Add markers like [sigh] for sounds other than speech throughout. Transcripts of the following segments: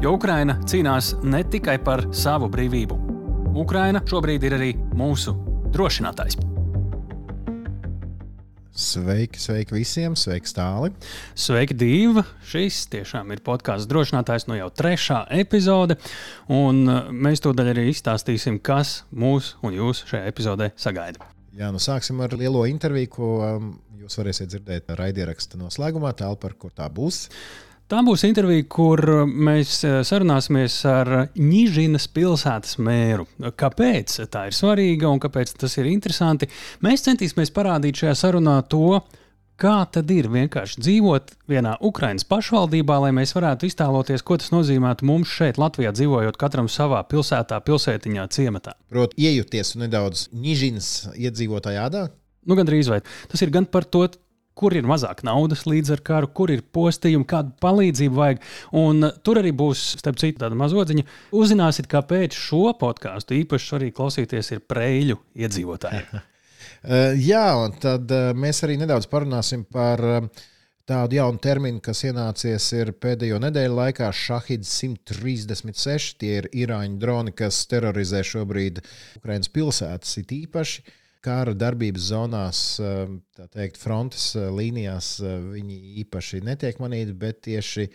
Jo Ukraina cīnās ne tikai par savu brīvību. Ukraina šobrīd ir arī mūsu drošinātājs. Sveiki, sveiki visiem, sveiki, Stāli. Sveiki, Dīva! Šis tiešām ir podkāsts drošinātājs no jau trešā epizode. Un uh, mēs tūdaļ arī izstāstīsim, kas mūs un jūs šajā epizodē sagaida. Jā, nu sāksim ar lielo interviju, ko um, jūs varēsiet dzirdēt raidieraksta noslēgumā, tālāk par kur tā būs. Tā būs intervija, kur mēs eh, sarunāsimies ar Nīžinas pilsētas mēru. Kāpēc tā ir svarīga un kāpēc tas ir interesanti? Mēs centīsimies parādīt šajā sarunā to, kā tad ir vienkārši dzīvot vienā Ukraiņas pašvaldībā, lai mēs varētu iztēloties, ko tas nozīmētu mums šeit, Latvijā, dzīvojot katram savā pilsētā, pilsētiņā, ciematā. Protams, iejuties nedaudz Nīžinas iedzīvotāju ādā. Nu, gan drīz vai tas ir gan par to, kur ir mazāk naudas līdz ar karu, kur ir postījumi, kādu palīdzību vajag. Un uh, tur arī būs, starp citu, tāda mazodziņa. Uzzināsiet, kāpēc šo podkāstu īpaši svarīgi klausīties ir preļu iedzīvotājiem. [laughs] Uh, jā, un tad uh, mēs arī nedaudz parunāsim par um, tādu jaunu terminu, kas ienācies pēdējo nedēļu laikā. Šahid 136. Tie ir īrāņu droni, kas terorizē šobrīd Ukraiņas pilsētas it īpaši kara darbības zonās, um, tā teikt, frontes uh, līnijās, uh, viņi īpaši netiek manīti, bet tieši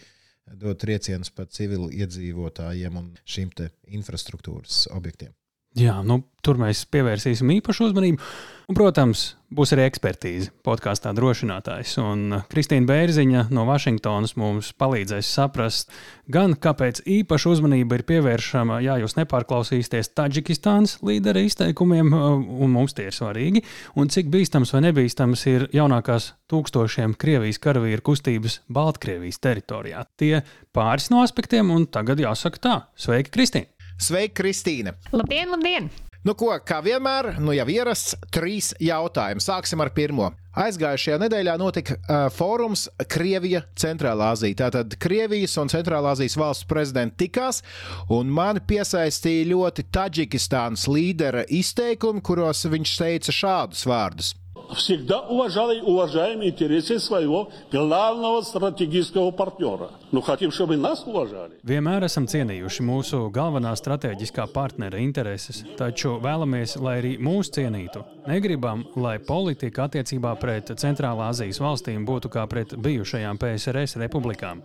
dod triecienus par civilu iedzīvotājiem un šīm infrastruktūras objektiem. Jā, nu, tur mēs pievērsīsim īpašu uzmanību. Un, protams, būs arī ekspertīze podkāstā drošinātājs. Un Kristīna Bērziņa no Vašingtonas mums palīdzēs saprast, gan kāpēc īpaša uzmanība ir pievēršama, ja jūs nepārklausīsieties Taģikistānas līdera izteikumiem, un mums tie ir svarīgi, un cik bīstams vai nebīstams ir jaunākās tūkstošiem Krievijas karavīru kustības Baltkrievijas teritorijā. Tie pāris no aspektiem, un tagad jāsaka tā: Sveiki, Kristīna! Sveika, Kristīne! Labdien, labdien! Nu, ko, kā vienmēr, nu jau ierasts, trīs jautājumi. Sāksim ar pirmo. Aizgājušajā nedēļā notika uh, fórums Krievija, Centrālā Azija. Tātad Krievijas un Centrālā Azijas valsts prezidenti tikās, un mani piesaistīja ļoti Taģikistānas līdera izteikumi, kuros viņš teica šādus vārdus всегда уважал и уважаем интересы своего главного стратегического партнера. Nu, хотим, чтобы нас уважали. Vienmēr esam cienījuši mūsu galvenā strateģiskā partnera intereses, taču vēlamies, lai arī mūs cienītu. Negribam, lai politika attiecībā pret Centrālā Azijas valstīm būtu kā pret bijušajām PSRS republikām.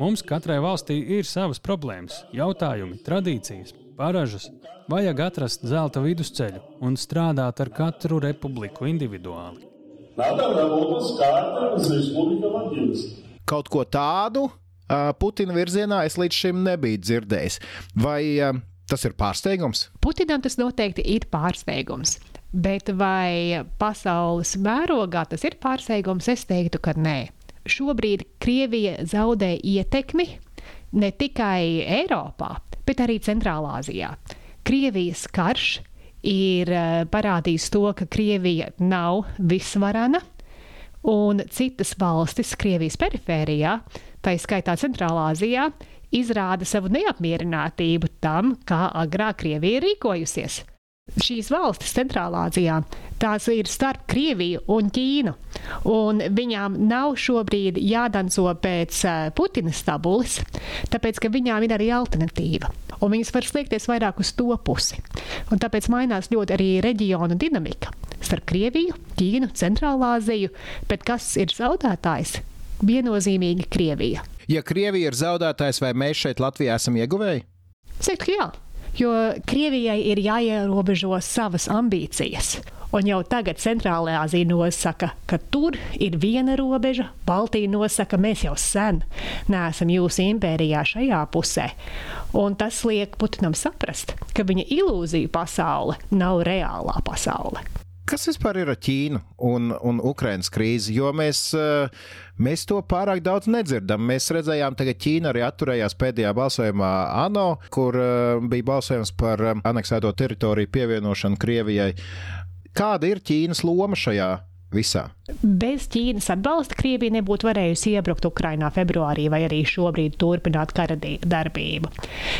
Mums katrai valstī ir savas problēmas, jautājumi, tradīcijas, paražas. Vajag atrast zelta vidusceļu un strādāt ar katru republiku individuāli. Kaut ko tādu Putina virzienā es līdz šim nebiju dzirdējis. Vai tas ir pārsteigums? Putinam tas noteikti ir pārsteigums. Bet vai pasaules mērogā tas ir pārsteigums? Es teiktu, ka nē. Šobrīd Krievija zaudē ietekmi ne tikai Eiropā, bet arī Centrālā Azijā. Krievijas karš ir eh, parādījis to, ka Krievija nav visvarana, un citas valstis Krievijas perifērijā, tā izskaitā Centrālā Azijā, izrāda savu neapmierinātību tam, kā agrāk Krievija ir rīkojusies. Šīs valstis Centrālā Azijā tās ir starp Krieviju un Ķīnu. Un viņām nav šobrīd jādanco pēc uh, Putina stabulis, tāpēc ka viņām ir arī alternatīva. Un viņas var sliekties vairāk uz to pusi. Un tāpēc mainās ļoti arī reģionu dinamika starp Krieviju, Ķīnu, Centrālā Aziju. Bet kas ir zaudētājs? Viennozīmīgi Krievija. Ja Krievija ir zaudētājs, vai mēs šeit Latvijā esam ieguvēji? Sēkt, jā, jo Krievijai ir jāierobežo savas ambīcijas. Un jau tagad Centrālajā Azija nosaka, ka tur ir viena robeža, Baltija nosaka, mēs jau sen neesam jūsu impērijā šajā pusē. Un tas liek Putinam saprast, ka viņa ilūziju pasaule nav reālā pasaule. Kas vispār ir ar Ķīnu un, un Ukraiņas krīzi? Jo mēs, eh, mēs to pārāk daudz nedzirdam. Mēs redzējām, ka Ķīna arī atturējās pēdējā balsojumā ANO, kur eh, bija balsojums par eh, aneksēto teritoriju pievienošanu Krievijai. Kāda ir Ķīnas loma šajā visā. Bez Ķīnas atbalsta Krievija nebūtu varējusi iebrukt Ukrajinā februārī vai arī šobrīd turpināt kara darbību.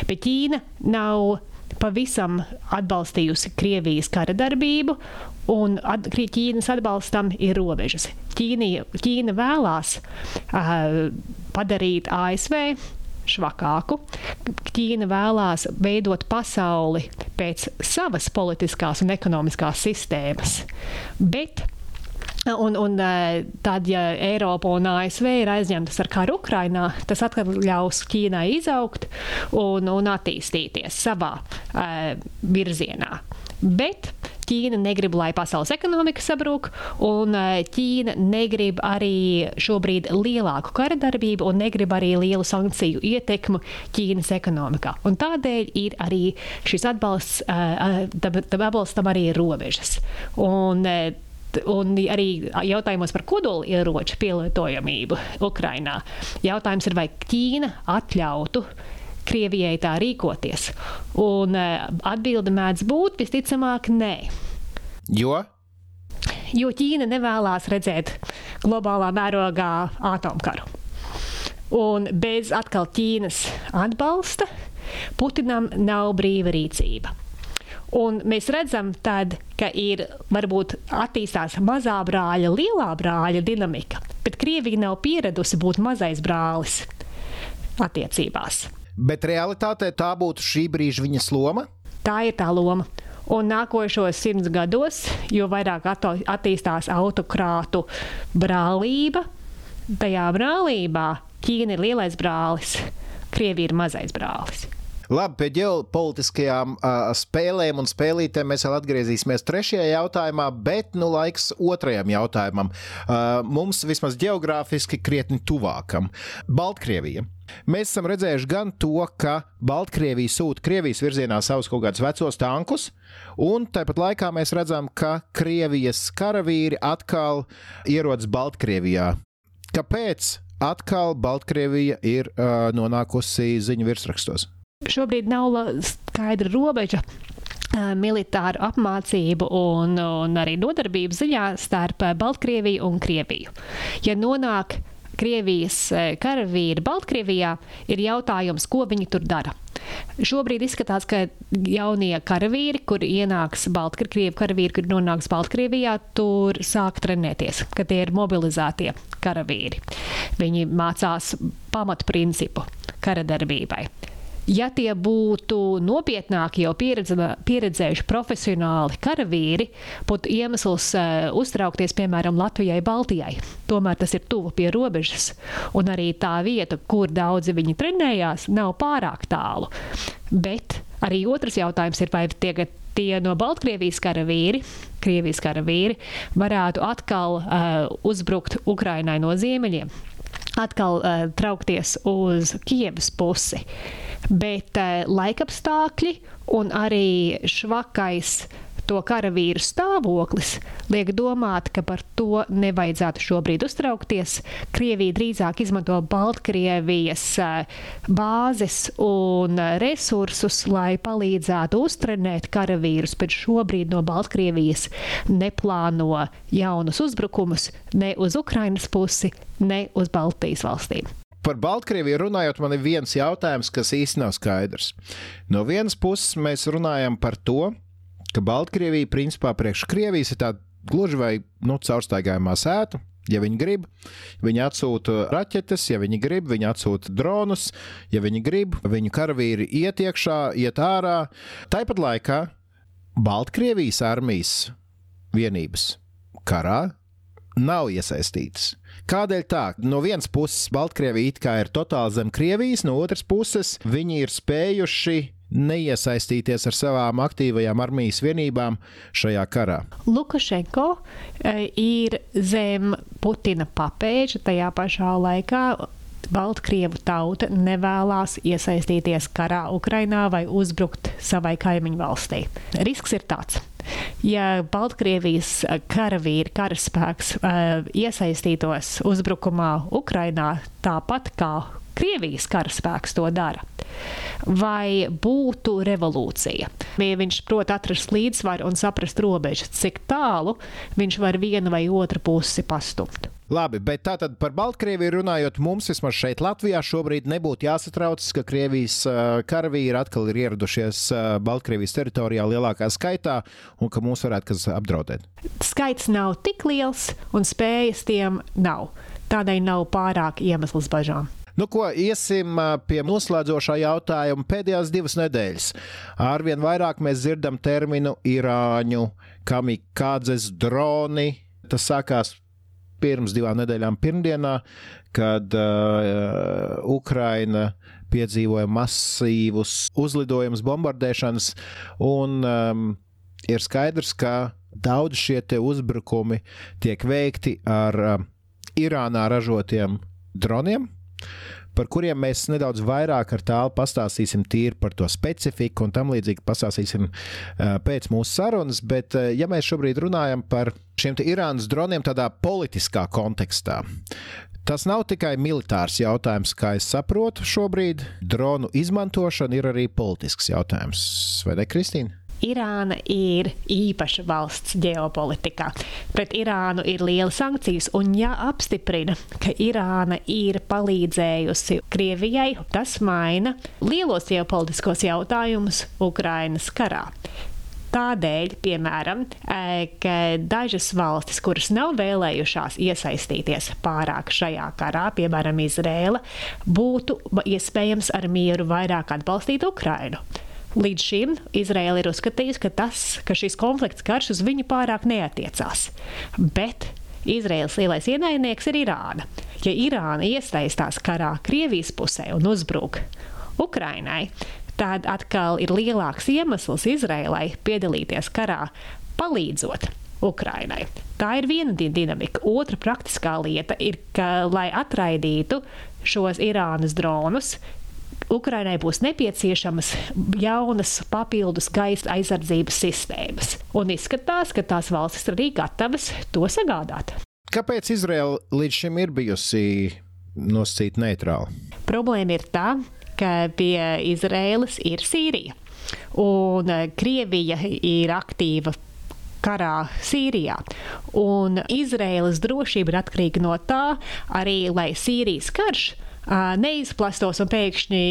Bet Ķīna nav pavisam atbalstījusi Krievijas kara darbību, un at, Ķīnas atbalstam ir robežas. Ķīna, Ķīna vēlās uh, padarīt ASV švakāku. Ķīna vēlās veidot pasauli pēc savas politiskās un ekonomiskās sistēmas, bet Un, un tad, ja Eiropa un ASV ir aizņemtas ar karu Ukrajinā, tas atkal ļaus Ķīnai izaugt un, un attīstīties savā uh, virzienā. Bet Ķīna negrib, lai pasaules ekonomika sabrūk, un Ķīna negrib arī šobrīd lielāku kara darbību un negrib arī lielu sankciju ietekmu Ķīnas ekonomikā. Un tādēļ ir arī šis atbalsts, tam atbalstam arī ir robežas. Un, un arī jautājumos par kodoli ieroču pielietojamību Ukrainā. Jautājums ir, vai Ķīna atļautu Krievijai tā rīkoties? Un eh, atbilde mēdz būt visticamāk nē. Jo? Jo Ķīna nevēlas redzēt globālā mērogā atomkaru. Un bez atkal Ķīnas atbalsta Putinam nav brīva rīcība. Un mēs redzam, tad, ka ir varbūt attīstās mazā brāļa, lielā brāļa dinamika, bet Krievija nav pieradusi būt mazais brālis attiecībās. Bet realitātē tā būtu šī brīža viņas loma? Tā ir tā loma. Un nākošos simts gados, jo vairāk attīstās autokrātu brālība, tajā brālībā Ķīna ir lielais brālis, Krievija ir mazais brālis. Labi, pie ģeopolitiskajām uh, spēlēm un spēlītēm mēs vēl atgriezīsimies trešajā jautājumā, bet nu laiks otrajam jautājumam. Uh, mums vismaz geogrāfiski krietni tuvākam - Baltkrievija. Mēs esam redzējuši gan to, ka Baltkrievija sūta Krievijas virzienā savus kaut kādus vecos tankus, un tāpat laikā mēs redzam, ka Krievijas karavīri atkal ierodas Baltkrievijā. Kāpēc atkal Baltkrievija ir uh, nonākusi ziņu virsrakstos? Šobrīd nav skaidra robeža militāru apmācību un, un arī nodarbību ziņā starp Baltkrieviju un Krieviju. Ja nonāk Krievijas karavīri Baltkrievijā, ir jautājums, ko viņi tur dara. Šobrīd izskatās, ka jaunie karavīri, kur ienāks Baltkrievijas karavīri, kur nonāks Baltkrievijā, tur sāk trenēties, ka tie ir mobilizētie karavīri. Viņi mācās pamatprincipu kara darbībai. Ja tie būtu nopietnāki, jau pieredze, pieredzējuši profesionāli karavīri, būtu iemesls uh, uztraukties, piemēram, Latvijai, Baltijai. Tomēr tas ir tuvu pie robežas, un arī tā vieta, kur daudzi viņi trenējās, nav pārāk tālu. Bet arī otrs jautājums ir, vai tie, tie no Baltkrievijas karavīri, Krievijas karavīri, varētu atkal uh, uzbrukt Ukrainai no ziemeļiem, atkal uh, traukties uz Kievas pusi. Bet uh, laikapstākļi un arī švakais to karavīru stāvoklis liek domāt, ka par to nevajadzētu šobrīd uztraukties. Krievija drīzāk izmanto Baltkrievijas eh, bāzes un resursus, lai palīdzētu uztrenēt karavīrus, bet šobrīd no Baltkrievijas neplāno jaunus uzbrukumus ne uz Ukrainas pusi, ne uz Baltijas valstīm. Par Baltkrieviju runājot, man ir viens jautājums, kas īstenībā nav skaidrs. No vienas puses, mēs runājam par to, ka Baltkrievija principā priekš Krievijas ir tāda gluži vai nu, caurstaigājumā sēta. Ja viņi grib, viņi atsūta raķetes, ja viņi grib, viņi atsūta dronus, ja viņi grib, viņu karavīri iet iekšā, iet ārā. Tāpat laikā Baltkrievijas armijas vienības karā nav iesaistītas. Kādēļ tā? No vienas puses, Baltkrievija it kā ir totāli zem Krievijas, no otras puses, viņi ir spējuši neiesaistīties ar savām aktīvajām armijas vienībām šajā karā. Lukašenko e, ir zem Putina papēža tajā pašā laikā. Baltkrievu tauta nevēlas iesaistīties karā Ukrainā vai uzbrukt savai kaimiņu valstī. Risks ir tāds. Ja Baltkrievijas karavīri, karaspēks uh, iesaistītos uzbrukumā Ukrainā tāpat kā Krievijas karaspēks to dara, vai būtu revolūcija. Ja viņš prot atrast līdzsvaru un saprast robežas, cik tālu viņš var vienu vai otru pusi pastumt. Labi, bet tātad par Baltkrieviju runājot, mums vismaz šeit Latvijā šobrīd nebūtu jāsatraucas, ka Krievijas karavīri atkal ir ieradušies Baltkrievijas teritorijā lielākā skaitā un ka mūs varētu kas apdraudēt. Skaits nav tik liels un spējas tiem nav. Tādēļ nav pārāk iemesls bažām. Nu, ko iesim pie noslēdzošā jautājuma pēdējās divas nedēļas. Arvien vairāk mēs dzirdam terminu Irāņu, kamikādzes droni. Tas sākās pirms divām nedēļām, pirmdienā, kad uh, Ukraina piedzīvoja masīvus uzlidojumus, bombardēšanas, un um, ir skaidrs, ka daudz šie uzbrukumi tiek veikti ar uh, Irānā ražotiem droniem par kuriem mēs nedaudz vairāk ar tālu pastāstīsim tīri par to specifiku un tam līdzīgi pastāstīsim uh, pēc mūsu sarunas. Bet, uh, ja mēs šobrīd runājam par šiem Irānas droniem tādā politiskā kontekstā, Tas nav tikai militārs jautājums, kā es saprotu šobrīd. Dronu izmantošana ir arī politisks jautājums, vai ne, Kristīna? Irāna ir īpaša valsts ģeopolitikā. Pret Irānu ir lielas sankcijas, un ja apstiprina, ka Irāna ir palīdzējusi Krievijai, tas maina lielos ģeopolitiskos jautājumus Ukrainas karā. Tādēļ, piemēram, e, ka dažas valstis, kuras nav vēlējušās iesaistīties pārāk šajā karā, piemēram, Izrēla, būtu iespējams ar mieru vairāk atbalstīt Ukrainu. Līdz šim Izraela ir uzskatījusi, ka, tas, ka šis konflikts karš uz viņu pārāk neatiecās. Bet Izraels lielais ienaidnieks ir Irāna. Ja Irāna iesaistās karā Krievijas pusē un uzbruk Ukrainai, tad atkal ir lielāks iemesls Izraēlai piedalīties karā, palīdzot Ukrainai. Tā ir viena dinamika. Otra praktiskā lieta ir, ka, lai atraidītu šos Irānas dronus, Ukrainai būs nepieciešamas jaunas papildus gaisa aizsardzības sistēmas. Un izskatās, ka tās valstis ir arī gatavas to sagādāt. Kāpēc Izraela līdz šim ir bijusi nosacīta neitrāla? Problēma ir tā, ka pie Izraēlas ir Sīrija. Un eh, Krievija ir aktīva karā Sīrijā. Un Izraēlas drošība ir atkarīga no tā, arī lai Sīrijas karš neizplastos un pēkšņi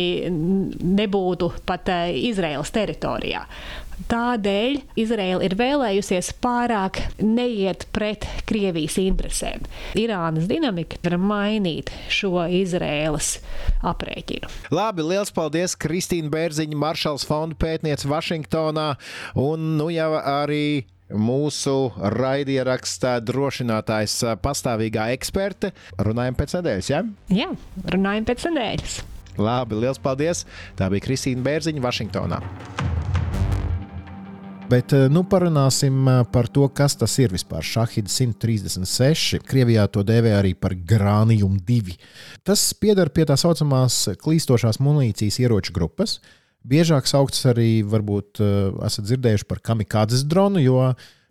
nebūtu pat Izraēlas teritorijā. Tādēļ Izraela ir vēlējusies pārāk neiet pret Krievijas interesēm. Irānas dinamika var mainīt šo Izraēlas aprēķinu. Labi, liels paldies Kristīna Bērziņa, Maršals fonda pētniece Vašingtonā un nu jau arī mūsu raidierakstā drošinātājs, pastāvīgā eksperte. Runājam pēc nedēļas, ja? Jā, runājam pēc nedēļas. Labi, liels paldies! Tā bija Kristīna Bērziņa, Vašingtonā. Bet nu, parunāsim par to, kas tas ir vispār. Šahid 136. Krievijā to dēvē arī par grānijumu 2. Tas pieder pie tā saucamās klīstošās munīcijas ieroču grupas. Biežāk saukts arī, varbūt uh, esat dzirdējuši par kamikādzes dronu, jo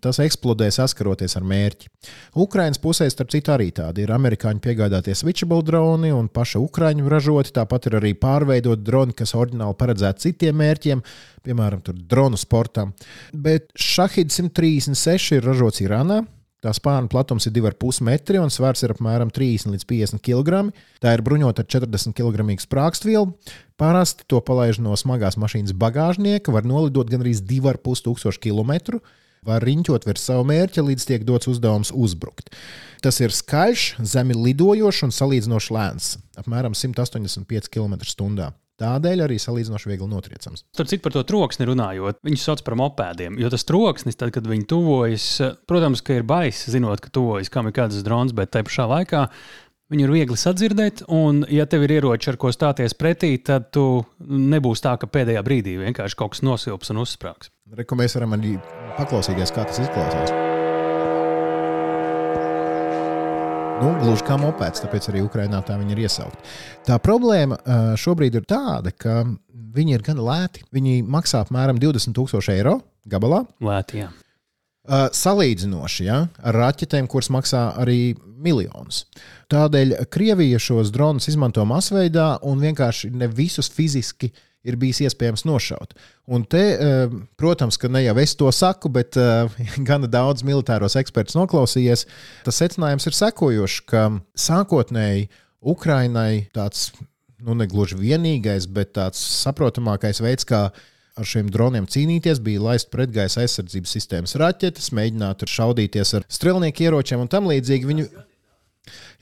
tas eksplodē saskaroties ar mērķi. Ukraiņas pusē, starp citu, arī tādi ir amerikāņu piegādātie switchable droni un paša Ukrāņu ražoti. Tāpat ir arī pārveidot droni, kas oriģināli paredzēti citiem mērķiem, piemēram, dronu sportam. Bet Shahid 136 ir ražots Irānā. Tā spārna platums ir 2,5 metri un svars ir apmēram 30 līdz 50 kg. Tā ir bruņota ar 40 kg sprākstvielu. Parasti to palaiž no smagās mašīnas bagāžnieka, var nolidot gandrīz 2,5 tūkstošu km. Var riņķot virs savu mērķa, līdz tiek dots uzdevums uzbrukt. Tas ir skaļš, zemi lidojošs un salīdzinoši lēns - apmēram 185 km/h. Tādēļ arī salīdzinoši viegli notriecams. Tur citu par to troksni runājot, viņus sauc par mopēdiem. Jo tas troksnis, tad, kad viņi tuvojas, protams, ka ir baisa, zinot, ka tuvojas kam ir kāds drons, bet tajā pašā laikā Viņu ir viegli sadzirdēt, un, ja tev ir ieroči, ar ko stāties pretī, tad tu nebūs tā, ka pēdējā brīdī vienkārši kaut kas nosilps un uzsprāgs. Varam arī paklausīties, kā tas izklausās. Nu, gluži kā mopēds, tāpēc arī Ukraiņā tā viņi ir iesaukt. Tā problēma šobrīd ir tāda, ka viņi ir gan lēti. Viņi maksā apmēram 20,000 eiro gabalā. Lēti, jā. Uh, salīdzinoši ja, ar raķetēm, kuras maksā arī miljonus. Tādēļ Krievija šos dronus izmanto masveidā un vienkārši ne visus fiziski ir bijis iespējams nošaut. Un te, uh, protams, ka ne jau es to saku, bet uh, [laughs] gana daudz militāros ekspertus noklausījies. Tas secinājums ir sekojošs, ka sākotnēji Ukrainai tāds nu, ne gluži vienīgais, bet tāds saprotamākais veids, kā ar šiem droniem cīnīties, bija laist pretgaisa aizsardzības sistēmas raķetes, mēģināt šaudīties ar strelnieku ieročiem un tam līdzīgi. Viņu...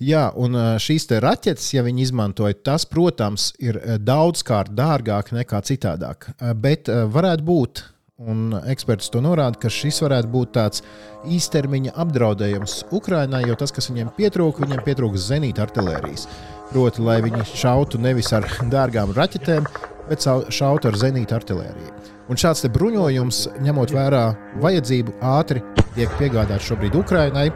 Jā, un šīs raķetes, ja viņi izmantoja, tas, protams, ir daudzkārt dārgāk nekā citādāk. Bet varētu būt, un eksperts to norāda, ka šis varētu būt tāds īstermiņa apdraudējums Ukraiņai, jo tas, kas viņiem pietrūka, viņiem pietrūka zenīta artērijas. Proti, lai viņi šautu nevis ar [laughs] dārgām raķetēm, bet šautu ar zenīta artēriju. Un šāds bruņojums, ņemot vērā vajadzību, ātri tiek piegādāts šobrīd Ukraiņai.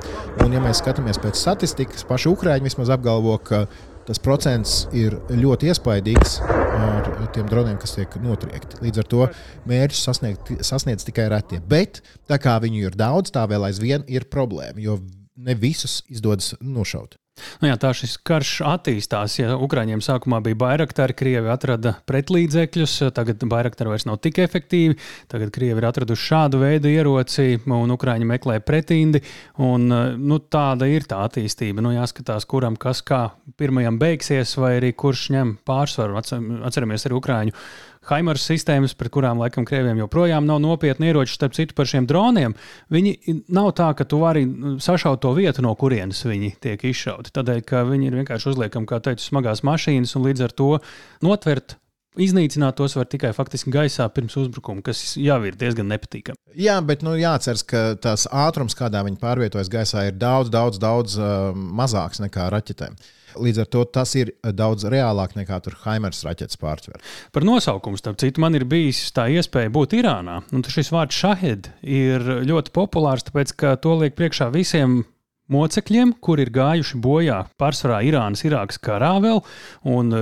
Un, ja mēs skatāmies pēc statistikas, paši Ukrāņi vismaz apgalvo, ka tas procents ir ļoti iespaidīgs ar tiem droniem, kas tiek notriekti. Līdz ar to mērķus sasniegt, sasniedz tikai retie. Bet tā kā viņu ir daudz, tā vēl aizvien ir problēma, jo ne visus izdodas nošaut. Nu jā, tā šis karš attīstās. Ja Ukrāņiem sākumā bija bairaktari, Krievi atrada pretlīdzekļus, tagad bairaktari vairs nav tik efektīvi. Tagad Krievi ir atraduši šādu veidu ieroci, un Ukrāņi meklē pretindi. Un, nu, tāda ir tā attīstība. Nu, jāskatās, kuram kas kā pirmajam beigsies, vai arī kurš ņem pārsvaru. Atceramies arī Ukrāņu Haimars sistēmas, pret kurām laikam krieviem joprojām nav nopietni ieroči, starp citu par šiem droniem. Viņi nav tā, ka tu vari nu, sašaut to vietu, no kurienes viņi tiek izšauti. Tādēļ, ka viņi ir vienkārši uzliekami, kā teicu, smagās mašīnas un līdz ar to notvert Iznīcināt tos var tikai faktiski gaisā pirms uzbrukuma, kas jau ir diezgan nepatīkami. Jā, bet nu, jāatcerās, ka tās ātrums, kādā viņi pārvietojas gaisā, ir daudz, daudz, daudz uh, mazāks nekā raķetēm. Līdz ar to tas ir daudz reālāk nekā tur Haimers raķetes pārtver. Par nosaukumu, starp citu, man ir bijis tā iespēja būt Irānā. Un šis vārds šahed ir ļoti populārs, tāpēc ka to liek priekšā visiem mocekļiem, kur ir gājuši bojā pārsvarā Irānas, Irākas karā vēl, un e,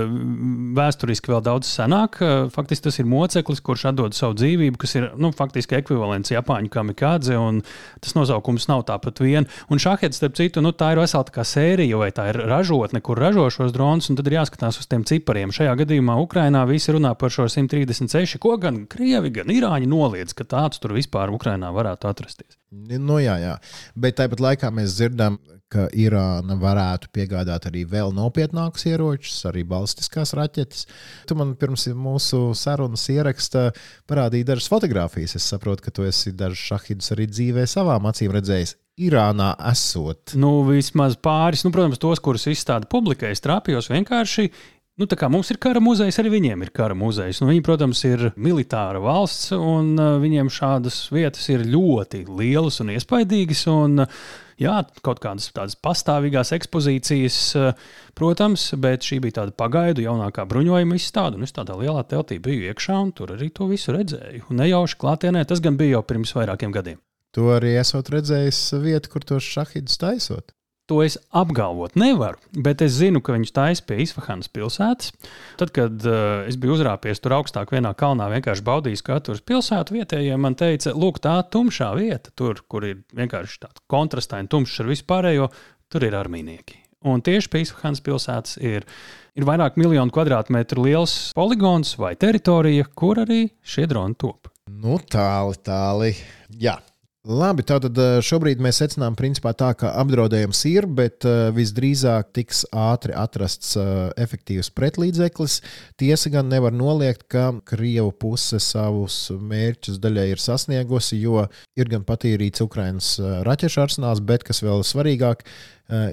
vēsturiski vēl daudz senāk. E, faktiski tas ir moceklis, kurš atdod savu dzīvību, kas ir nu, faktiski ekvivalents Japāņu kamikādze, un tas nosaukums nav tāpat vien. Un šahets, starp citu, nu, tā ir vesela tā sērija, vai tā ir ražotne, kur ražo šos dronus, un tad ir jāskatās uz tiem cipariem. Šajā gadījumā Ukrainā visi runā par šo 136, ko gan Krievi, gan Irāņi noliedz, ka tāds tur vispār Ukrainā varētu atrasties. Nu, jā, jā. Bet tāpat laikā mēs dzirdam, ka Irāna varētu piegādāt arī vēl nopietnākus ieročus, arī balistiskās raķetes. Tu man pirms mūsu sarunas ieraksta parādīji dažas fotogrāfijas. Es saprotu, ka tu esi dažus šahidus arī dzīvē savām acīm redzējis. Irānā esot. Nu, vismaz pāris, nu, protams, tos, kurus izstāda publikai, trāpījos vienkārši Nu, tā kā mums ir kara muzejs, arī viņiem ir kara muzejs. Nu, viņi, protams, ir militāra valsts, un uh, viņiem šādas vietas ir ļoti lielas un iespaidīgas. Un, uh, jā, kaut kādas tādas pastāvīgās ekspozīcijas, uh, protams, bet šī bija tāda pagaidu jaunākā bruņojuma izstāde. Es tādā lielā teltī biju iekšā, un tur arī to visu redzēju. Un nejauši klātienē tas gan bija jau pirms vairākiem gadiem. Tu arī esat redzējis vietu, kur tos šahidus taisot. To es apgalvot nevaru, bet es zinu, ka viņš taisa pie Isfahanas pilsētas. Tad, kad uh, es biju uzrāpies tur augstāk vienā kalnā, vienkārši baudījis katru pilsētu, vietējie man teica, lūk, tā tumšā vieta, tur, kur ir vienkārši tāds kontrastaini tumšs ar vispārējo, tur ir armīnieki. Un tieši pie Isfahanas pilsētas ir, ir vairāk miljonu kvadrātmetru liels poligons vai teritorija, kur arī šie droni top. Nu, tāli, tāli. Jā, Labi, tātad eh, šobrīd mēs secinām, principā, tā, ka apdraudējums ir, bet uh, visdrīzāk tiks ātri atrasts uh, efektīvs pretlīdzeklis. Tiesa gan nevar noliegt, ka Krievija puse savus mērķus daļai ir sasniegusi, jo ir gan patīrīts Ukraiņas raķešu arsenāls, bet, kas vēl svarīgāk,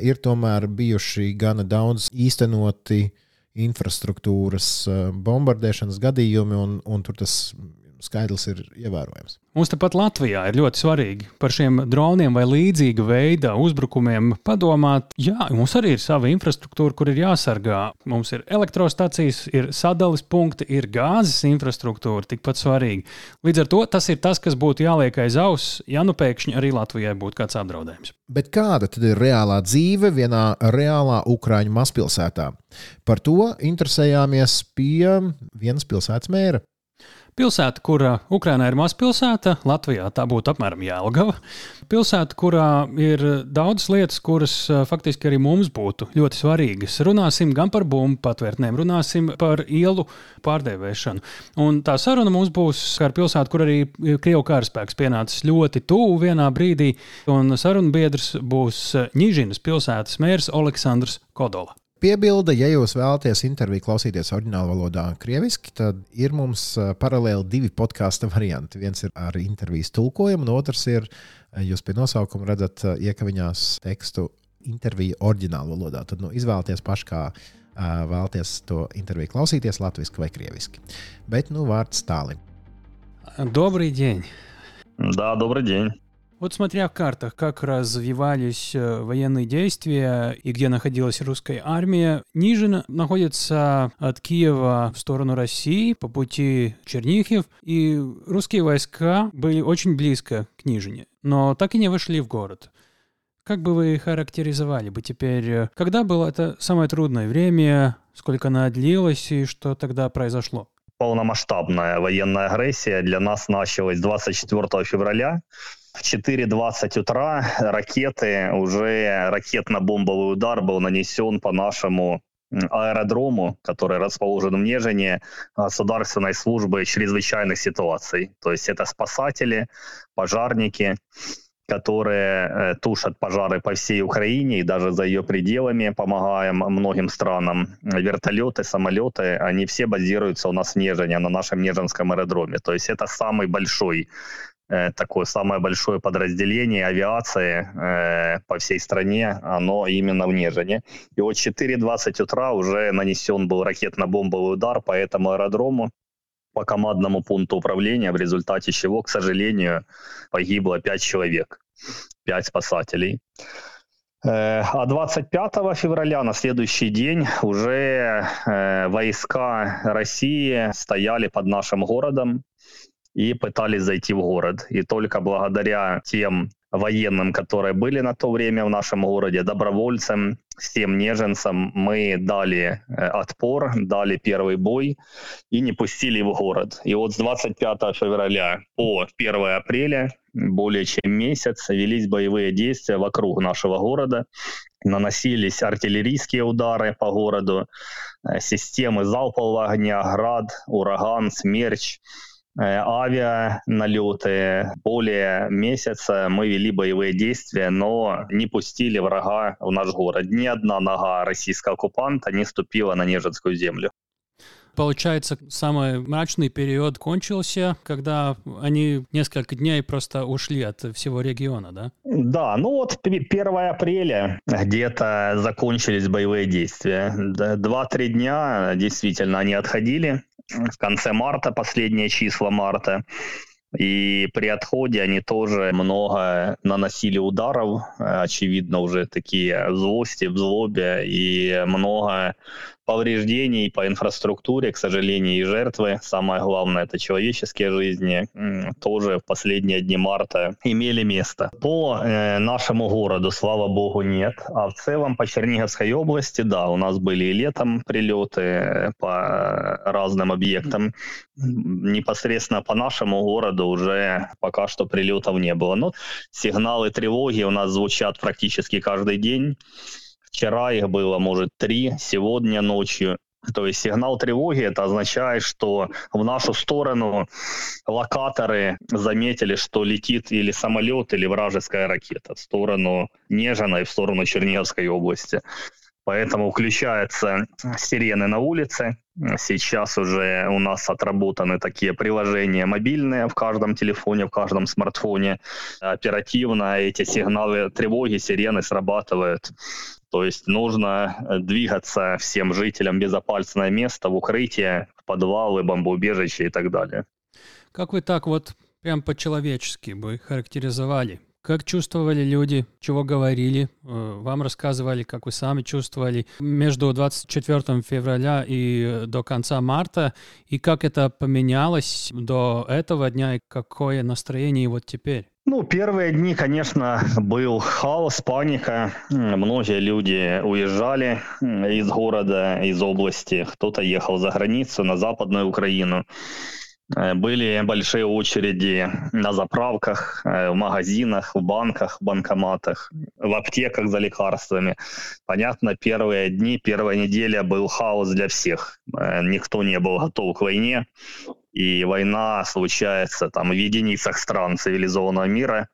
ir tomēr bijuši gana daudz īstenoti infrastruktūras bombardēšanas gadījumi, un, un tur tas skaidrs ir ievērojams. Mums tepat Latvijā ir ļoti svarīgi par šiem droniem vai līdzīga veida uzbrukumiem padomāt. Jā, mums arī ir sava infrastruktūra, kur ir jāsargā. Mums ir elektrostacijas, ir sadales punkti, ir gāzes infrastruktūra, tikpat svarīgi. Līdz ar to tas ir tas, kas būtu jāliek aiz auss, ja nu pēkšņi arī Latvijai būtu kāds apdraudējums. Bet kāda tad ir reālā dzīve vienā reālā Ukrāņu mazpilsētā? Par to interesējāmies pie vienas pilsētas mēra. Pilsēta, kura Ukrainā ir mazpilsēta, Latvijā tā būtu apmēram Jālgava. Pilsēta, kurā ir daudzas lietas, kuras faktiski arī mums būtu ļoti svarīgas. Runāsim gan par bumbu patvērtnēm, runāsim par ielu pārdēvēšanu. Un tā saruna mums būs ar pilsētu, kur arī Krievijas karaspēks pienācis ļoti tuvu vienā brīdī, un sarunu biedrs būs Ņīžinas pilsētas mērs Aleksandrs Kodola. Piebilde, ja jūs vēlaties interviju klausīties oriģinālā valodā, krieviski, tad ir mums paralēli divi podkāstu varianti. Viens ir ar intervijas tulkojumu, un otrs ir, jūs pie nosaukuma redzat iekaviņās tekstu interviju oriģinālā valodā. Tad nu, izvēlieties paši, kā vēlaties to interviju klausīties, latviešu vai krieviski. Bet nu vārds tālim. Добрый день. Да, добрый день. Вот смотря в картах, как развивались э, военные действия и где находилась русская армия, Нижин находится от Киева в сторону России по пути Чернихев, и русские войска были очень близко к Нижине, но так и не вошли в город. Как бы вы характеризовали бы теперь, э, когда было это самое трудное время, сколько оно длилось и что тогда произошло? Полномасштабная военная агрессия для нас началась 24 февраля в 4.20 утра ракеты, уже ракетно-бомбовый удар был нанесен по нашему аэродрому, который расположен в Нежине, государственной службы чрезвычайных ситуаций. То есть это спасатели, пожарники, которые э, тушат пожары по всей Украине и даже за ее пределами, помогаем многим странам. Вертолеты, самолеты, они все базируются у нас в Нежине, на нашем Нежинском аэродроме. То есть это самый большой такое самое большое подразделение авиации э, по всей стране, оно именно в Нежине. И вот 4.20 утра уже нанесен был ракетно-бомбовый удар по этому аэродрому, по командному пункту управления, в результате чего, к сожалению, погибло 5 человек, 5 спасателей. Э, а 25 февраля, на следующий день, уже войска России стояли под нашим городом, и пытались зайти в город. И только благодаря тем военным, которые были на то время в нашем городе, добровольцам, всем неженцам, мы дали э, отпор, дали первый бой и не пустили в город. И вот с 25 февраля по 1 апреля более чем месяц велись боевые действия вокруг нашего города. Наносились артиллерийские удары по городу, э, системы залпового огня, град, ураган, смерч – авианалеты. Более месяца мы вели боевые действия, но не пустили врага в наш город. Ни одна нога российского оккупанта не ступила на Нежинскую землю. Получается, самый мрачный период кончился, когда они несколько дней просто ушли от всего региона, да? Да, ну вот 1 апреля где-то закончились боевые действия. Два-три дня действительно они отходили в конце марта, последние числа марта. И при отходе они тоже много наносили ударов, очевидно, уже такие злости, в и много повреждений по инфраструктуре, к сожалению, и жертвы, самое главное, это человеческие жизни, тоже в последние дни марта имели место. По э, нашему городу, слава богу, нет. А в целом по Черниговской области, да, у нас были и летом прилеты э, по разным объектам. Непосредственно по нашему городу уже пока что прилетов не было. Но сигналы тревоги у нас звучат практически каждый день. Вчера их было, может, три, сегодня ночью. То есть сигнал тревоги это означает, что в нашу сторону локаторы заметили, что летит или самолет, или вражеская ракета в сторону Нежина и в сторону Черниговской области. Поэтому включаются сирены на улице. Сейчас уже у нас отработаны такие приложения мобильные в каждом телефоне, в каждом смартфоне. Оперативно эти сигналы тревоги, сирены срабатывают то есть нужно э, двигаться всем жителям в безопасное место, в укрытие, в подвалы, бомбоубежища и так далее. Как вы так вот прям по-человечески бы характеризовали? Как чувствовали люди, чего говорили, э, вам рассказывали, как вы сами чувствовали между 24 февраля и до конца марта, и как это поменялось до этого дня, и какое настроение вот теперь? Ну, первые дни, конечно, был хаос, паника. Многие люди уезжали из города, из области. Кто-то ехал за границу, на Западную Украину. Э, были большие очереди на заправках, э, в магазинах, в банках, в банкоматах, в аптеках за лекарствами. Понятно, первые дни, первая неделя был хаос для всех. Э, никто не был готов к войне. И война случается там в единицах стран цивилизованного мира.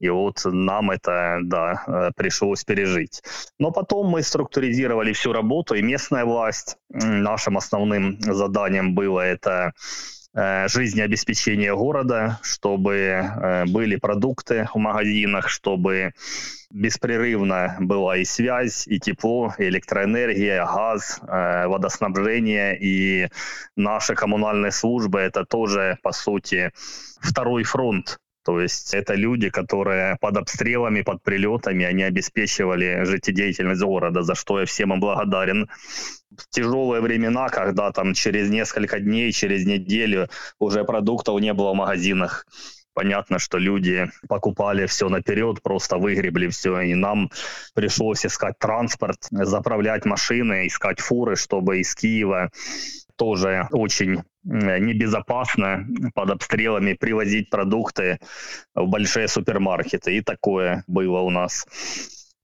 И вот нам это, да, пришлось пережить. Но потом мы структуризировали всю работу, и местная власть. Нашим основным заданием было это жизнеобеспечения города, чтобы были продукты в магазинах, чтобы беспрерывно была и связь, и тепло, и электроэнергия, газ, э, водоснабжение, и наши коммунальные службы – это тоже, по сути, второй фронт то есть это люди, которые под обстрелами, под прилетами, они обеспечивали жизнедеятельность города, за что я всем им благодарен. В тяжелые времена, когда там через несколько дней, через неделю уже продуктов не было в магазинах, понятно, что люди покупали все наперед, просто выгребли все, и нам пришлось искать транспорт, заправлять машины, искать фуры, чтобы из Киева тоже очень небезопасно под обстрелами привозить продукты в большие супермаркеты. И такое было у нас.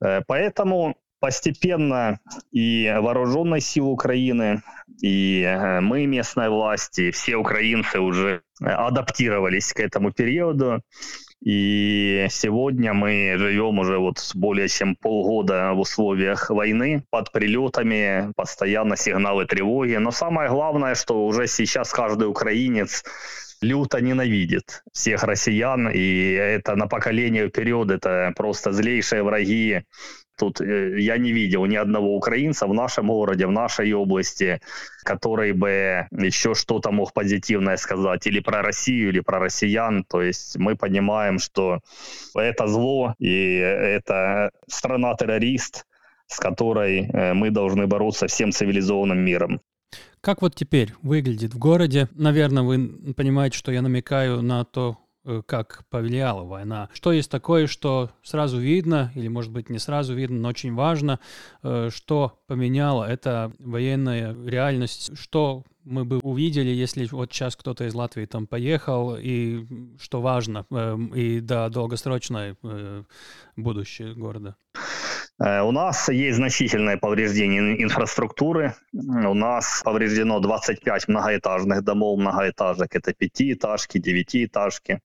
Э, поэтому постепенно и вооруженные силы Украины, и э, мы, местные власти, все украинцы уже адаптировались к этому периоду. И сегодня мы живем уже вот более чем полгода в условиях войны, под прилетами, постоянно сигналы тревоги. Но самое главное, что уже сейчас каждый украинец люто ненавидит всех россиян, и это на поколение вперед, это просто злейшие враги Тут э, я не видел ни одного украинца в нашем городе, в нашей области, который бы еще что-то мог позитивное сказать или про Россию, или про россиян. То есть мы понимаем, что это зло, и это страна-террорист, с которой э, мы должны бороться всем цивилизованным миром. Как вот теперь выглядит в городе? Наверное, вы понимаете, что я намекаю на то, как повлияла война. Что есть такое, что сразу видно, или, может быть, не сразу видно, но очень важно, э, что поменяло это военная реальность, что мы бы увидели, если вот сейчас кто-то из Латвии там поехал, и что важно, эм, и да, долгосрочное э, будущее города. У нас есть значительное повреждение инфраструктуры. У нас повреждено 25 многоэтажных домов, многоэтажек. Это пятиэтажки, девятиэтажки.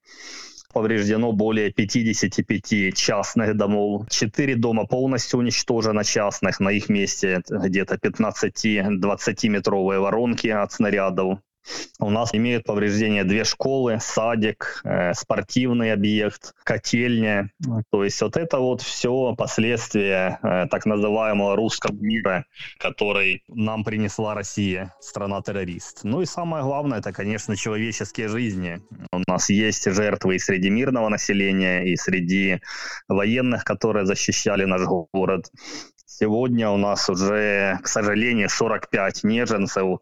Повреждено более 55 частных домов. Четыре дома полностью уничтожено частных. На их месте где-то 15-20 метровые воронки от снарядов. У нас имеют повреждения две школы, садик, э, спортивный объект, котельня. То есть вот это вот все последствия э, так называемого русского мира, который нам принесла Россия, страна-террорист. Ну и самое главное, это, конечно, человеческие жизни. У нас есть жертвы и среди мирного населения, и среди военных, которые защищали наш город. Сегодня у нас уже, к сожалению, 45 неженцев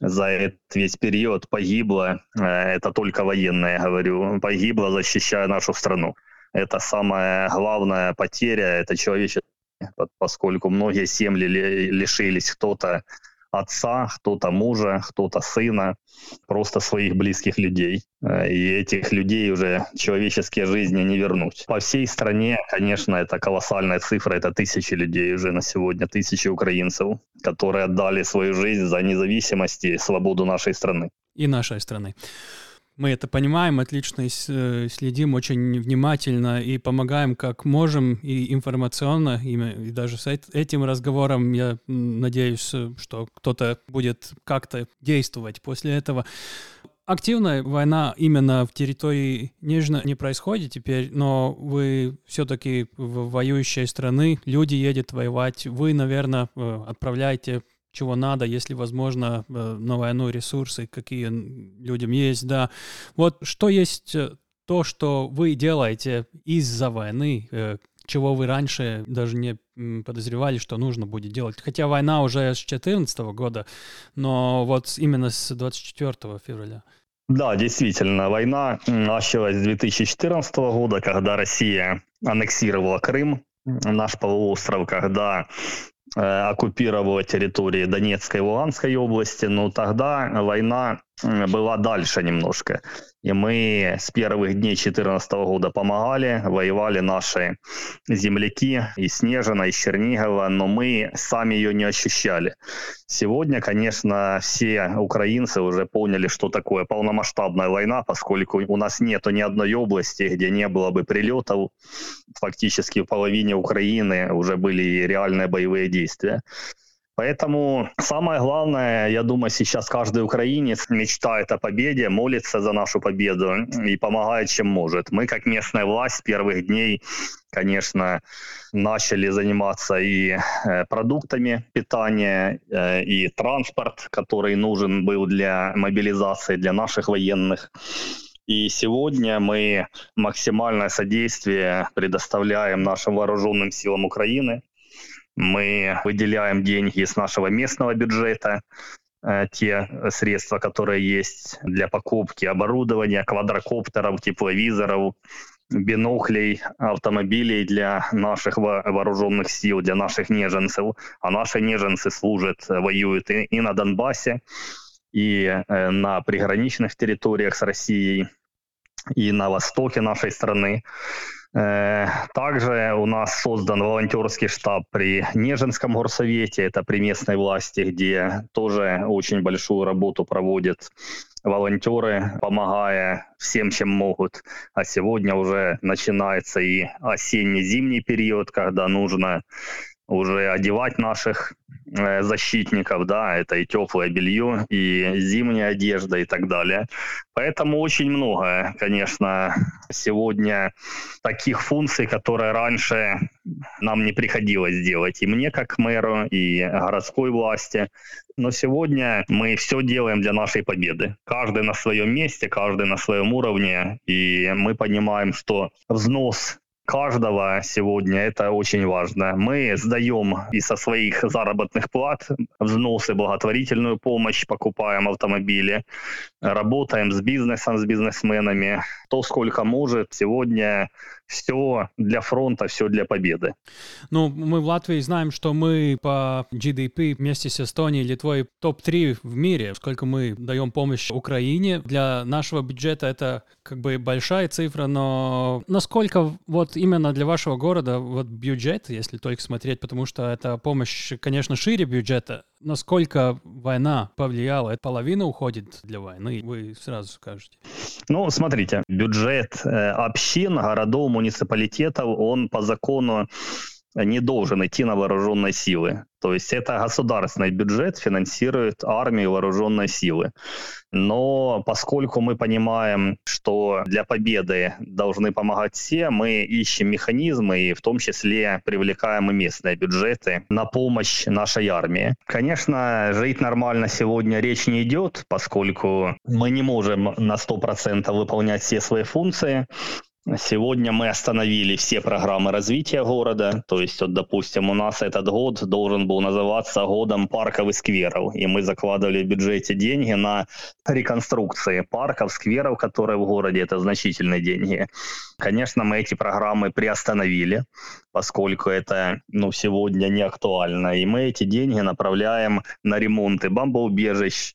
за этот весь период погибло. Э, это только военные, говорю. Погибло, защищая нашу страну. Это самая главная потеря, это человечество, поскольку многие семьи лишились кто-то отца, кто-то мужа, кто-то сына, просто своих близких людей. Э, и этих людей уже человеческие жизни не вернуть. По всей стране, конечно, это колоссальная цифра, это тысячи людей уже на сегодня, тысячи украинцев, которые отдали свою жизнь за независимость и свободу нашей страны. И нашей страны мы это понимаем, отлично э, следим очень внимательно и помогаем как можем и информационно, и даже с этим разговором я надеюсь, что кто-то будет как-то действовать после этого. Активная война именно в территории Нижнего не происходит теперь, но вы все-таки в воюющей страны, люди едут воевать, вы, наверное, э, отправляете чего надо, если возможно э, на войну ресурсы, какие людям есть, да. Вот что есть э, то, что вы делаете из-за войны, э, чего вы раньше даже не подозревали, что нужно будет делать. Хотя война уже с 2014 года, но вот именно с 24 февраля. Да, действительно, война началась с 2014 года, когда Россия аннексировала Крым, наш полуостров, когда оккупировала территории Донецкой и Луганской области, но тогда война была дальше немножко. И мы с первых дней 2014 года помогали, воевали наши земляки из Снежина, из Чернигова, но мы сами ее не ощущали. Сегодня, конечно, все украинцы уже поняли, что такое полномасштабная война, поскольку у нас нет ни одной области, где не было бы прилетов. Фактически в половине Украины уже были реальные боевые действия. Поэтому самое главное, я думаю, сейчас каждый украинец мечтает о победе, молится за нашу победу и помогает, чем может. Мы, как местная власть, с первых дней, конечно, начали заниматься и э, продуктами питания, э, и транспорт, который нужен был для мобилизации, для наших военных. И сегодня мы максимальное содействие предоставляем нашим вооруженным силам Украины. Мы выделяем деньги из нашего местного бюджета, э, те средства, которые есть для покупки оборудования, квадрокоптеров, тепловизоров, биноклей, автомобилей для наших вооруженных сил, для наших неженцев. А наши неженцы служат, воюют и, и на Донбассе, и э, на приграничных территориях с Россией, и на востоке нашей страны. Э, также у нас создан волонтерский штаб при Нежинском горсовете, это при местной власти, где тоже очень большую работу проводят волонтеры, помогая всем, чем могут. А сегодня уже начинается и осенне-зимний период, когда нужно уже одевать наших э, защитников, да, это и теплое белье, и зимняя одежда и так далее. Поэтому очень много, конечно, сегодня таких функций, которые раньше нам не приходилось делать. И мне, как мэру, и городской власти. Но сегодня мы все делаем для нашей победы. Каждый на своем месте, каждый на своем уровне. И мы понимаем, что взнос каждого сегодня, это очень важно. Мы сдаем и со своих заработных плат взносы, благотворительную помощь, покупаем автомобили, работаем с бизнесом, с бизнесменами, то сколько может. Сегодня все для фронта, все для победы. Ну, мы в Латвии знаем, что мы по GDP вместе с Эстонией, Литвой топ-3 в мире, сколько мы даем помощь Украине. Для нашего бюджета это как бы большая цифра, но насколько вот именно для вашего города вот бюджет, если только смотреть, потому что эта помощь, конечно, шире бюджета, насколько война повлияла? Половина уходит для войны, вы сразу скажете. Ну, смотрите, бюджет э, общин, городов, муниципалитетов, он по закону не должен идти на вооруженные силы. То есть это государственный бюджет финансирует армию вооруженной силы. Но поскольку мы понимаем, что для победы должны помогать все, мы ищем механизмы и в том числе привлекаем и местные бюджеты на помощь нашей армии. Конечно, жить нормально сегодня речь не идет, поскольку мы не можем на 100% выполнять все свои функции. Сегодня мы остановили все программы развития города. То есть, вот, допустим, у нас этот год должен был называться годом парков и скверов. И мы закладывали в бюджете деньги на реконструкции парков, скверов, которые в городе. Это значительные деньги. Конечно, мы эти программы приостановили, поскольку это ну, сегодня не актуально. И мы эти деньги направляем на ремонты бомбоубежищ,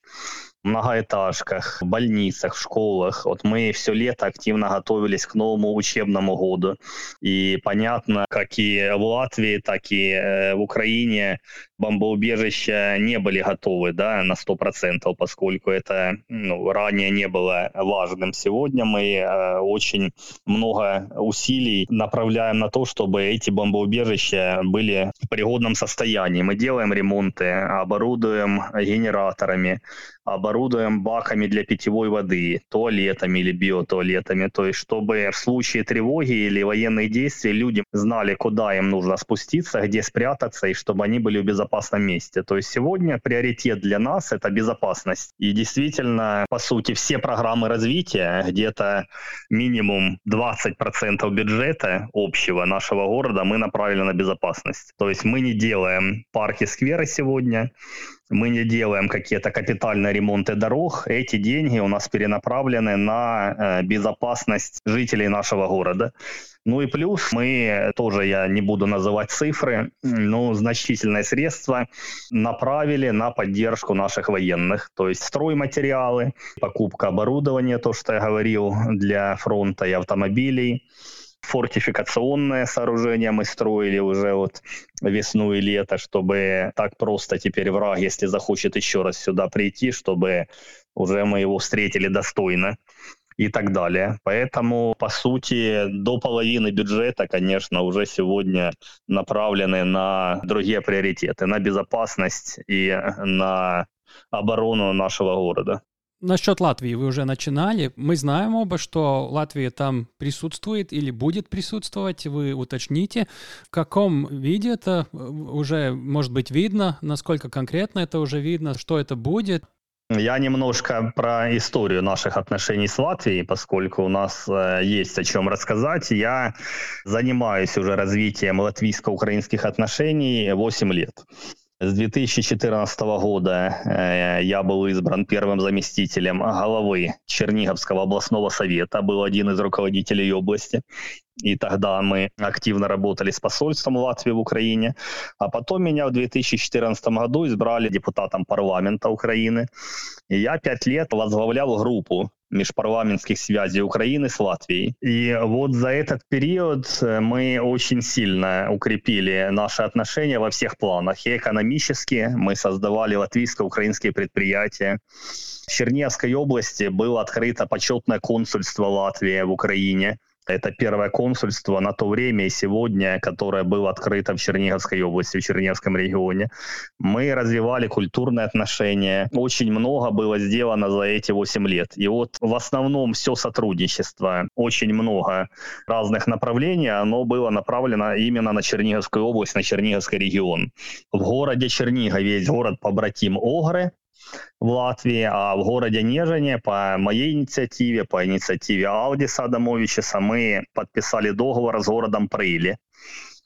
многоэтажках, больницах, школах. Вот мы все лето активно готовились к новому учебному году. И понятно, как и в Латвии, так и э, в Украине бомбоубежища не были готовы да, на 100%, поскольку это ну, ранее не было важным. Сегодня мы э, очень много усилий направляем на то, чтобы эти бомбоубежища были в пригодном состоянии. Мы делаем ремонты, оборудуем генераторами, оборудуем баками для питьевой воды, туалетами или биотуалетами, то есть чтобы в случае тревоги или военных действий люди знали, куда им нужно спуститься, где спрятаться, и чтобы они были в безопасном месте. То есть сегодня приоритет для нас — это безопасность. И действительно, по сути, все программы развития, где-то минимум 20% бюджета общего нашего города мы направили на безопасность. То есть мы не делаем парки, скверы сегодня, мы не делаем какие-то капитальные ремонты дорог, эти деньги у нас перенаправлены на э, безопасность жителей нашего города. Ну и плюс мы тоже, я не буду называть цифры, но значительные средства направили на поддержку наших военных. То есть стройматериалы, покупка оборудования, то, что я говорил, для фронта и автомобилей, фортификационное сооружение мы строили уже вот весну и лето, чтобы так просто теперь враг, если захочет еще раз сюда прийти, чтобы уже мы его встретили достойно и так далее. Поэтому, по сути, до половины бюджета, конечно, уже сегодня направлены на другие приоритеты, на безопасность и на оборону нашего города. Насчет Латвии вы уже начинали. Мы знаем оба, что Латвия там присутствует или будет присутствовать. Вы уточните, в каком виде это уже может быть видно, насколько конкретно это уже видно, что это будет. Я немножко про историю наших отношений с Латвией, поскольку у нас э, есть о чем рассказать. Я занимаюсь уже развитием латвийско-украинских отношений 8 лет. С 2014 года я был избран первым заместителем главы Черниговского областного совета, был один из руководителей области. И тогда мы активно работали с посольством Латвии в Украине. А потом меня в 2014 году избрали депутатом парламента Украины. И я пять лет возглавлял группу межпарламентских связей Украины с Латвией. И вот за этот период э, мы очень сильно укрепили наши отношения во всех планах. И экономически мы создавали латвийско-украинские предприятия. В Черневской области было открыто почетное консульство Латвии в Украине. Это первое консульство на то время и сегодня, которое было открыто в Черниговской области, в Черниговском регионе. Мы развивали культурные отношения. Очень много было сделано за эти 8 лет. И вот в основном все сотрудничество, очень много разных направлений, оно было направлено именно на Черниговскую область, на Черниговский регион. В городе Чернигове есть город побратим Огры, в Латвии, а в городе Нежине по моей инициативе, по инициативе Алдиса Адамовича мы подписали договор с городом Прыли.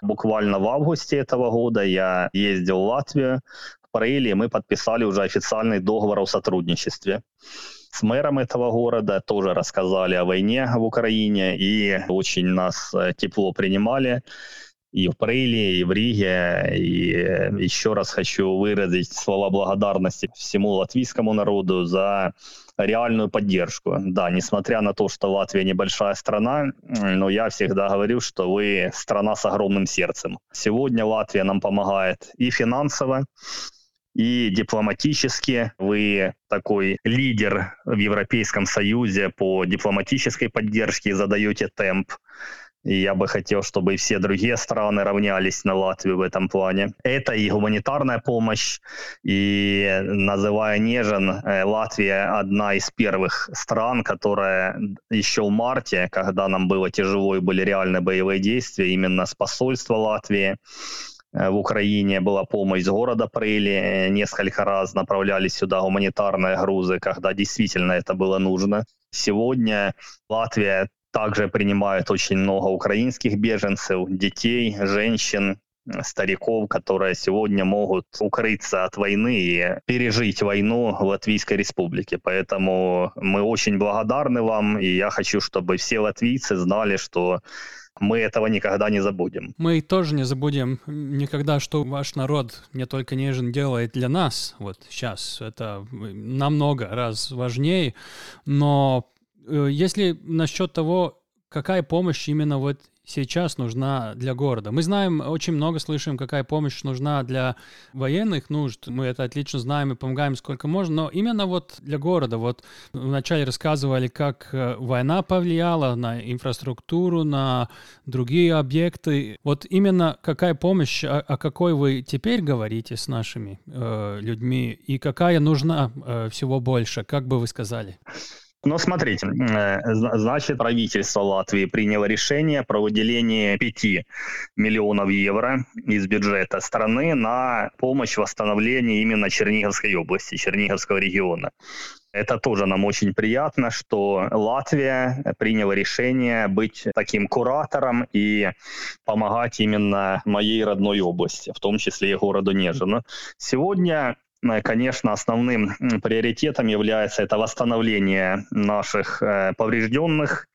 Буквально в августе этого года я ездил в Латвию, в Прыли, мы подписали уже официальный договор о сотрудничестве. С мэром этого города, тоже рассказали о войне в Украине и очень нас э, тепло принимали и в Прейле, и в Риге. И еще раз хочу выразить слова благодарности всему латвийскому народу за реальную поддержку. Да, несмотря на то, что Латвия небольшая страна, но я всегда говорю, что вы страна с огромным сердцем. Сегодня Латвия нам помогает и финансово, и дипломатически. Вы такой лидер в Европейском Союзе по дипломатической поддержке, задаете темп и я бы хотел, чтобы и все другие страны равнялись на Латвию в этом плане. Это и гуманитарная помощь, и называя Нежин, э, Латвия одна из первых стран, которая еще в марте, когда нам было тяжело и были реальные боевые действия, именно с посольства Латвии, э, в Украине была помощь с города Прыли, несколько раз направлялись сюда гуманитарные грузы, когда действительно это было нужно. Сегодня Латвия также принимают очень много украинских беженцев, детей, женщин, стариков, которые сегодня могут укрыться от войны и пережить войну в Латвийской республике. Поэтому мы очень благодарны вам, и я хочу, чтобы все латвийцы знали, что мы этого никогда не забудем. Мы тоже не забудем никогда, что ваш народ не только нежен делает для нас, вот сейчас это намного раз важнее, но если насчет того, какая помощь именно вот сейчас нужна для города. Мы знаем, очень много слышим, какая помощь нужна для военных нужд. Мы это отлично знаем и помогаем сколько можно, но именно вот для города. Вот вначале рассказывали, как э, война повлияла на инфраструктуру, на другие объекты. Вот именно какая помощь, о, о какой вы теперь говорите с нашими э, людьми и какая нужна э, всего больше, как бы вы сказали? Но смотрите, э, значит, правительство Латвии приняло решение про выделение 5 миллионов евро из бюджета страны на помощь восстановлению именно Черниговской области, Черниговского региона. Это тоже нам очень приятно, что Латвия приняла решение быть таким куратором и помогать именно моей родной области, в том числе и городу Нежину. Сегодня конечно, основным приоритетом является это восстановление наших э, поврежденных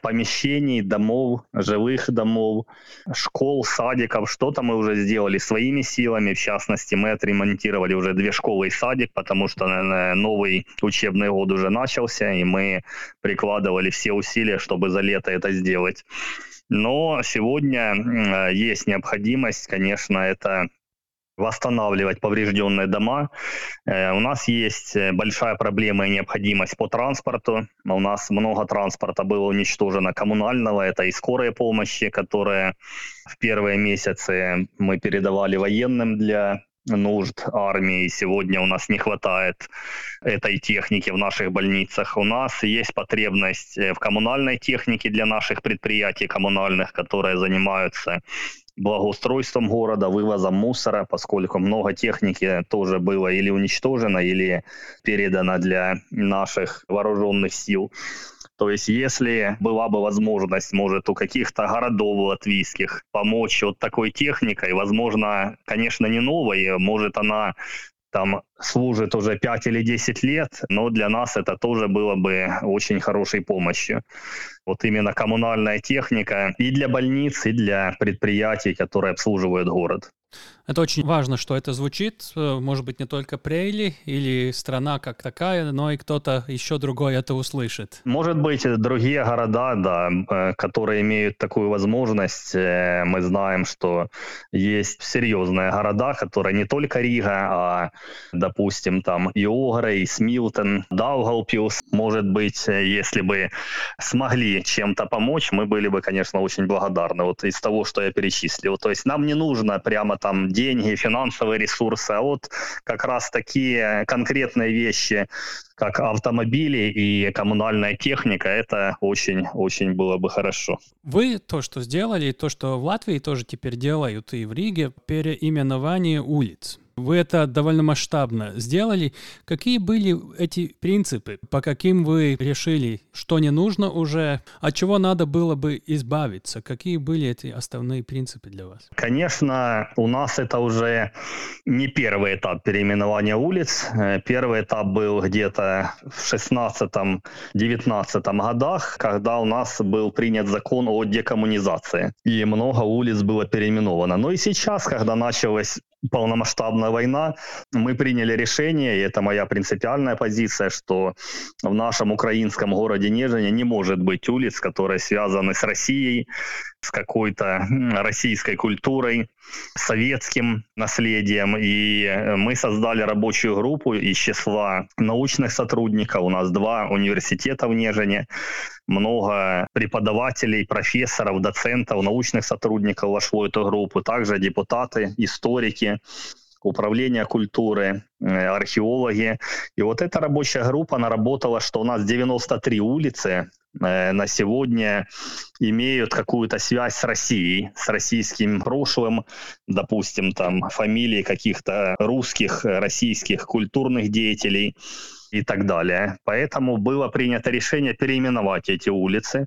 помещений, домов, жилых домов, школ, садиков. Что-то мы уже сделали своими силами. В частности, мы отремонтировали уже две школы и садик, потому что новый учебный год уже начался, и мы прикладывали все усилия, чтобы за лето это сделать. Но сегодня есть необходимость, конечно, это восстанавливать поврежденные дома. Э, у нас есть э, большая проблема и необходимость по транспорту. У нас много транспорта было уничтожено коммунального, это и скорая помощи, которые в первые месяцы мы передавали военным для нужд армии. Сегодня у нас не хватает этой техники в наших больницах. У нас есть потребность э, в коммунальной технике для наших предприятий коммунальных, которые занимаются благоустройством города, вывозом мусора, поскольку много техники тоже было или уничтожено, или передано для наших вооруженных сил. То есть, если была бы возможность, может, у каких-то городов латвийских помочь вот такой техникой, возможно, конечно, не новой, может, она там служит уже 5 или 10 лет, но для нас это тоже было бы очень хорошей помощью. Вот именно коммунальная техника и для больниц, и для предприятий, которые обслуживают город. Это очень важно, что это звучит. Э, может быть, не только Прейли или страна как такая, но и кто-то еще другой это услышит. Может быть, другие города, да, э, которые имеют такую возможность. Э, мы знаем, что есть серьезные города, которые не только Рига, а, допустим, там и Огры, и Смилтон, Даугалпилс. Может быть, если бы смогли чем-то помочь, мы были бы, конечно, очень благодарны. Вот из того, что я перечислил. То есть нам не нужно прямо там деньги, финансовые ресурсы, а вот как раз такие конкретные вещи, как автомобили и коммунальная техника, это очень-очень было бы хорошо. Вы то, что сделали, то, что в Латвии тоже теперь делают и в Риге, переименование улиц. Вы это довольно масштабно сделали. Какие были эти принципы, по каким вы решили, что не нужно уже, от чего надо было бы избавиться? Какие были эти основные принципы для вас? Конечно, у нас это уже не первый этап переименования улиц. Э, первый этап был где-то в 16-19 годах, когда у нас был принят закон о декоммунизации. И много улиц было переименовано. Но и сейчас, когда началась полномасштабная война, мы приняли решение, и это моя принципиальная позиция, что в нашем украинском городе Нежине не может быть улиц, которые связаны с Россией, с какой-то российской культурой, советским наследием. И мы создали рабочую группу из числа научных сотрудников. У нас два университета в Нежине, много преподавателей, профессоров, доцентов, научных сотрудников вошло в эту группу, также депутаты, историки, управление культуры, э, археологи. И вот эта рабочая группа наработала, что у нас 93 улицы э, на сегодня имеют какую-то связь с Россией, с российским прошлым, допустим, там фамилии каких-то русских, российских культурных деятелей и так далее. Поэтому было принято решение переименовать эти улицы.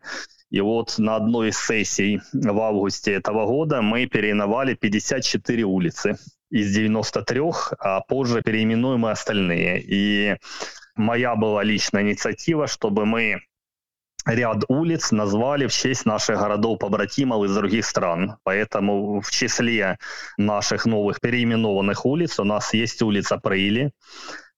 И вот на одной из сессий в августе этого года мы переименовали 54 улицы из 93, а позже переименуем и остальные. И моя была личная инициатива, чтобы мы ряд улиц назвали в честь наших городов-побратимов из других стран. Поэтому в числе наших новых переименованных улиц у нас есть улица Прыли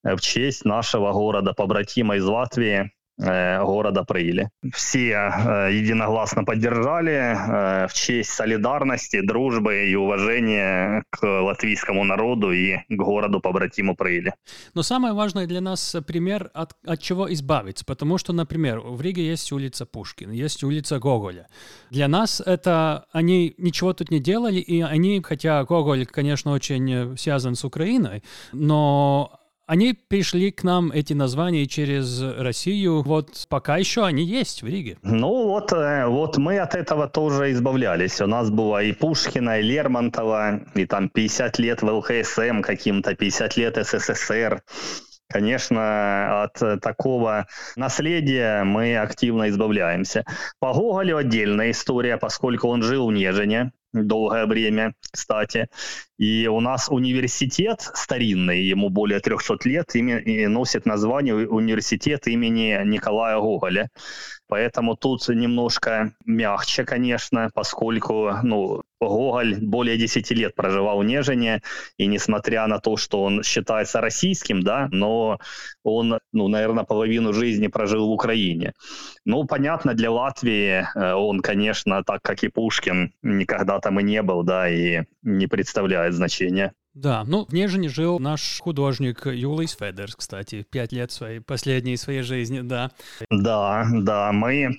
в честь нашего города-побратима из Латвии Э, города Прыли. Все единогласно поддержали в честь солидарности, дружбы и уважения к латвийскому народу и к городу побратиму Прыли. Но самое важное для нас пример, от, от чего избавиться. Потому что, например, в Риге есть улица Пушкин, есть улица Гоголя. Для нас это они ничего тут не делали, и они, хотя Гоголь, конечно, очень связан с Украиной, но они пришли к нам, эти названия, через Россию. Вот пока еще они есть в Риге. Ну вот, э, вот мы от этого тоже избавлялись. У нас было и Пушкина, и Лермонтова, и там 50 лет в ЛХСМ каким-то, 50 лет СССР. Конечно, от такого наследия мы активно избавляемся. По Гоголю отдельная история, поскольку он жил в Нежине, долгое время, кстати. И у нас университет старинный, ему более 300 лет, и носит название университет имени Николая Гоголя. Поэтому тут немножко мягче, конечно, поскольку ну, Гоголь более 10 лет проживал в Нежине, и несмотря на то, что он считается российским, да, но он, ну, наверное, половину жизни прожил в Украине. Ну, понятно, для Латвии э, он, конечно, так как и Пушкин, никогда там и не был, да, и не представляет значения. Да, ну, в Нежине жил наш художник Юлис Федерс, кстати, пять лет своей, последней своей жизни, да. Да, да, мы,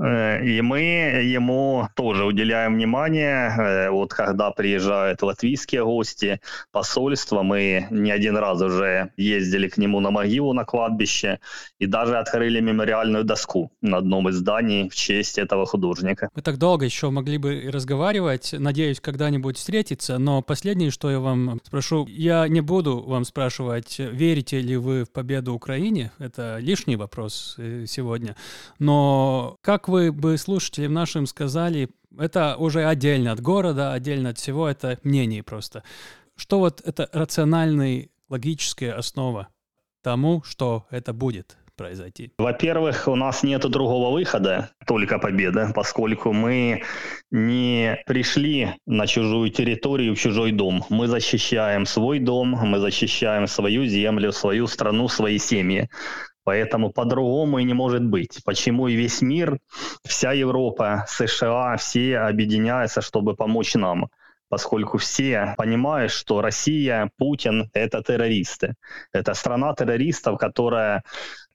э, и мы ему тоже уделяем внимание, э, вот когда приезжают латвийские гости, посольства, мы не один раз уже ездили к нему на могилу на кладбище и даже открыли мемориальную доску на одном из зданий в честь этого художника. Мы так долго еще могли бы разговаривать, надеюсь, когда-нибудь встретиться, но последнее, что я вам спрошу. Я не буду вам спрашивать, верите ли вы в победу Украине. Это лишний вопрос э, сегодня. Но как вы бы слушателям нашим сказали, это уже отдельно от города, отдельно от всего, это мнение просто. Что вот это рациональная логическая основа тому, что это будет? Произойти? Во-первых, у нас нет другого выхода, только победа, поскольку мы не пришли на чужую территорию, в чужой дом. Мы защищаем свой дом, мы защищаем свою землю, свою страну, свои семьи. Поэтому по-другому и не может быть. Почему и весь мир, вся Европа, США, все объединяются, чтобы помочь нам поскольку все понимают, что Россия, Путин — это террористы. Это страна террористов, которая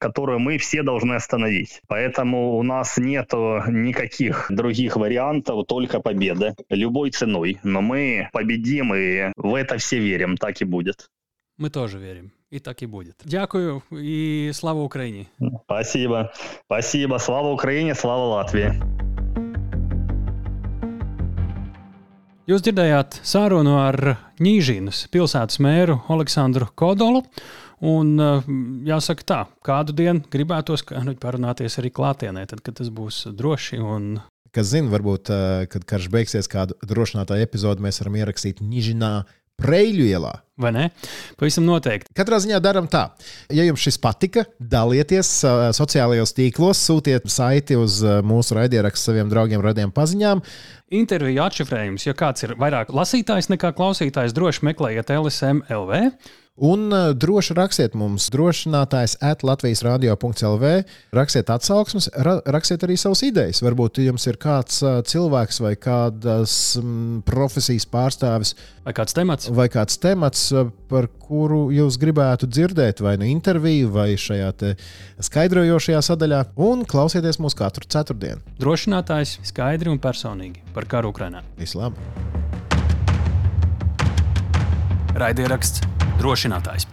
которую мы все должны остановить. Поэтому у нас нет никаких других вариантов, только победа. Любой ценой. Но мы победим, и в это все верим. Так и будет. Мы тоже верим. И так и будет. Дякую и слава Украине. Спасибо. Спасибо. Слава Украине, слава Латвии. Jūs dzirdējāt sarunu ar Nīžīnas pilsētas mēru Aleksandru Kodolu. Un jāsaka tā, kādu dienu gribētos nu, parunāties arī klātienē, tad, kad tas būs droši. Un... Kas zina, varbūt, kad karš beigsies, kādu drošinātāju epizodi mēs varam ierakstīt Nīžinā Preļu ielā. Vai ne? Pavisam noteikti. Katrā ziņā darām tā. Ja jums šis patika, dalieties sociālajos tīklos, sūtiet saiti uz mūsu raidierakstu saviem draugiem, radiem paziņām. Interviju atšifrējums, ja kāds ir vairāk lasītājs nekā klausītājs, droši meklējiet LSM LV. Un uh, droši rakstiet mums, drošinātājs at Latvijas radio.clv. Rakstiet atsauksmes, ra rakstiet arī savas idejas. Varbūt jums ir kāds uh, cilvēks vai kādas um, profesijas pārstāvis. Vai kāds temats. Vai kāds temats, uh, par kuru jūs gribētu dzirdēt, vai nu interviju, vai šajā skaidrojošajā sadaļā. Un klausieties mūs katru ceturtdienu. Drošinātājs skaidri un personīgi par karu Ukrajinā. Vislabāk! Raidieraksts drošinātājs.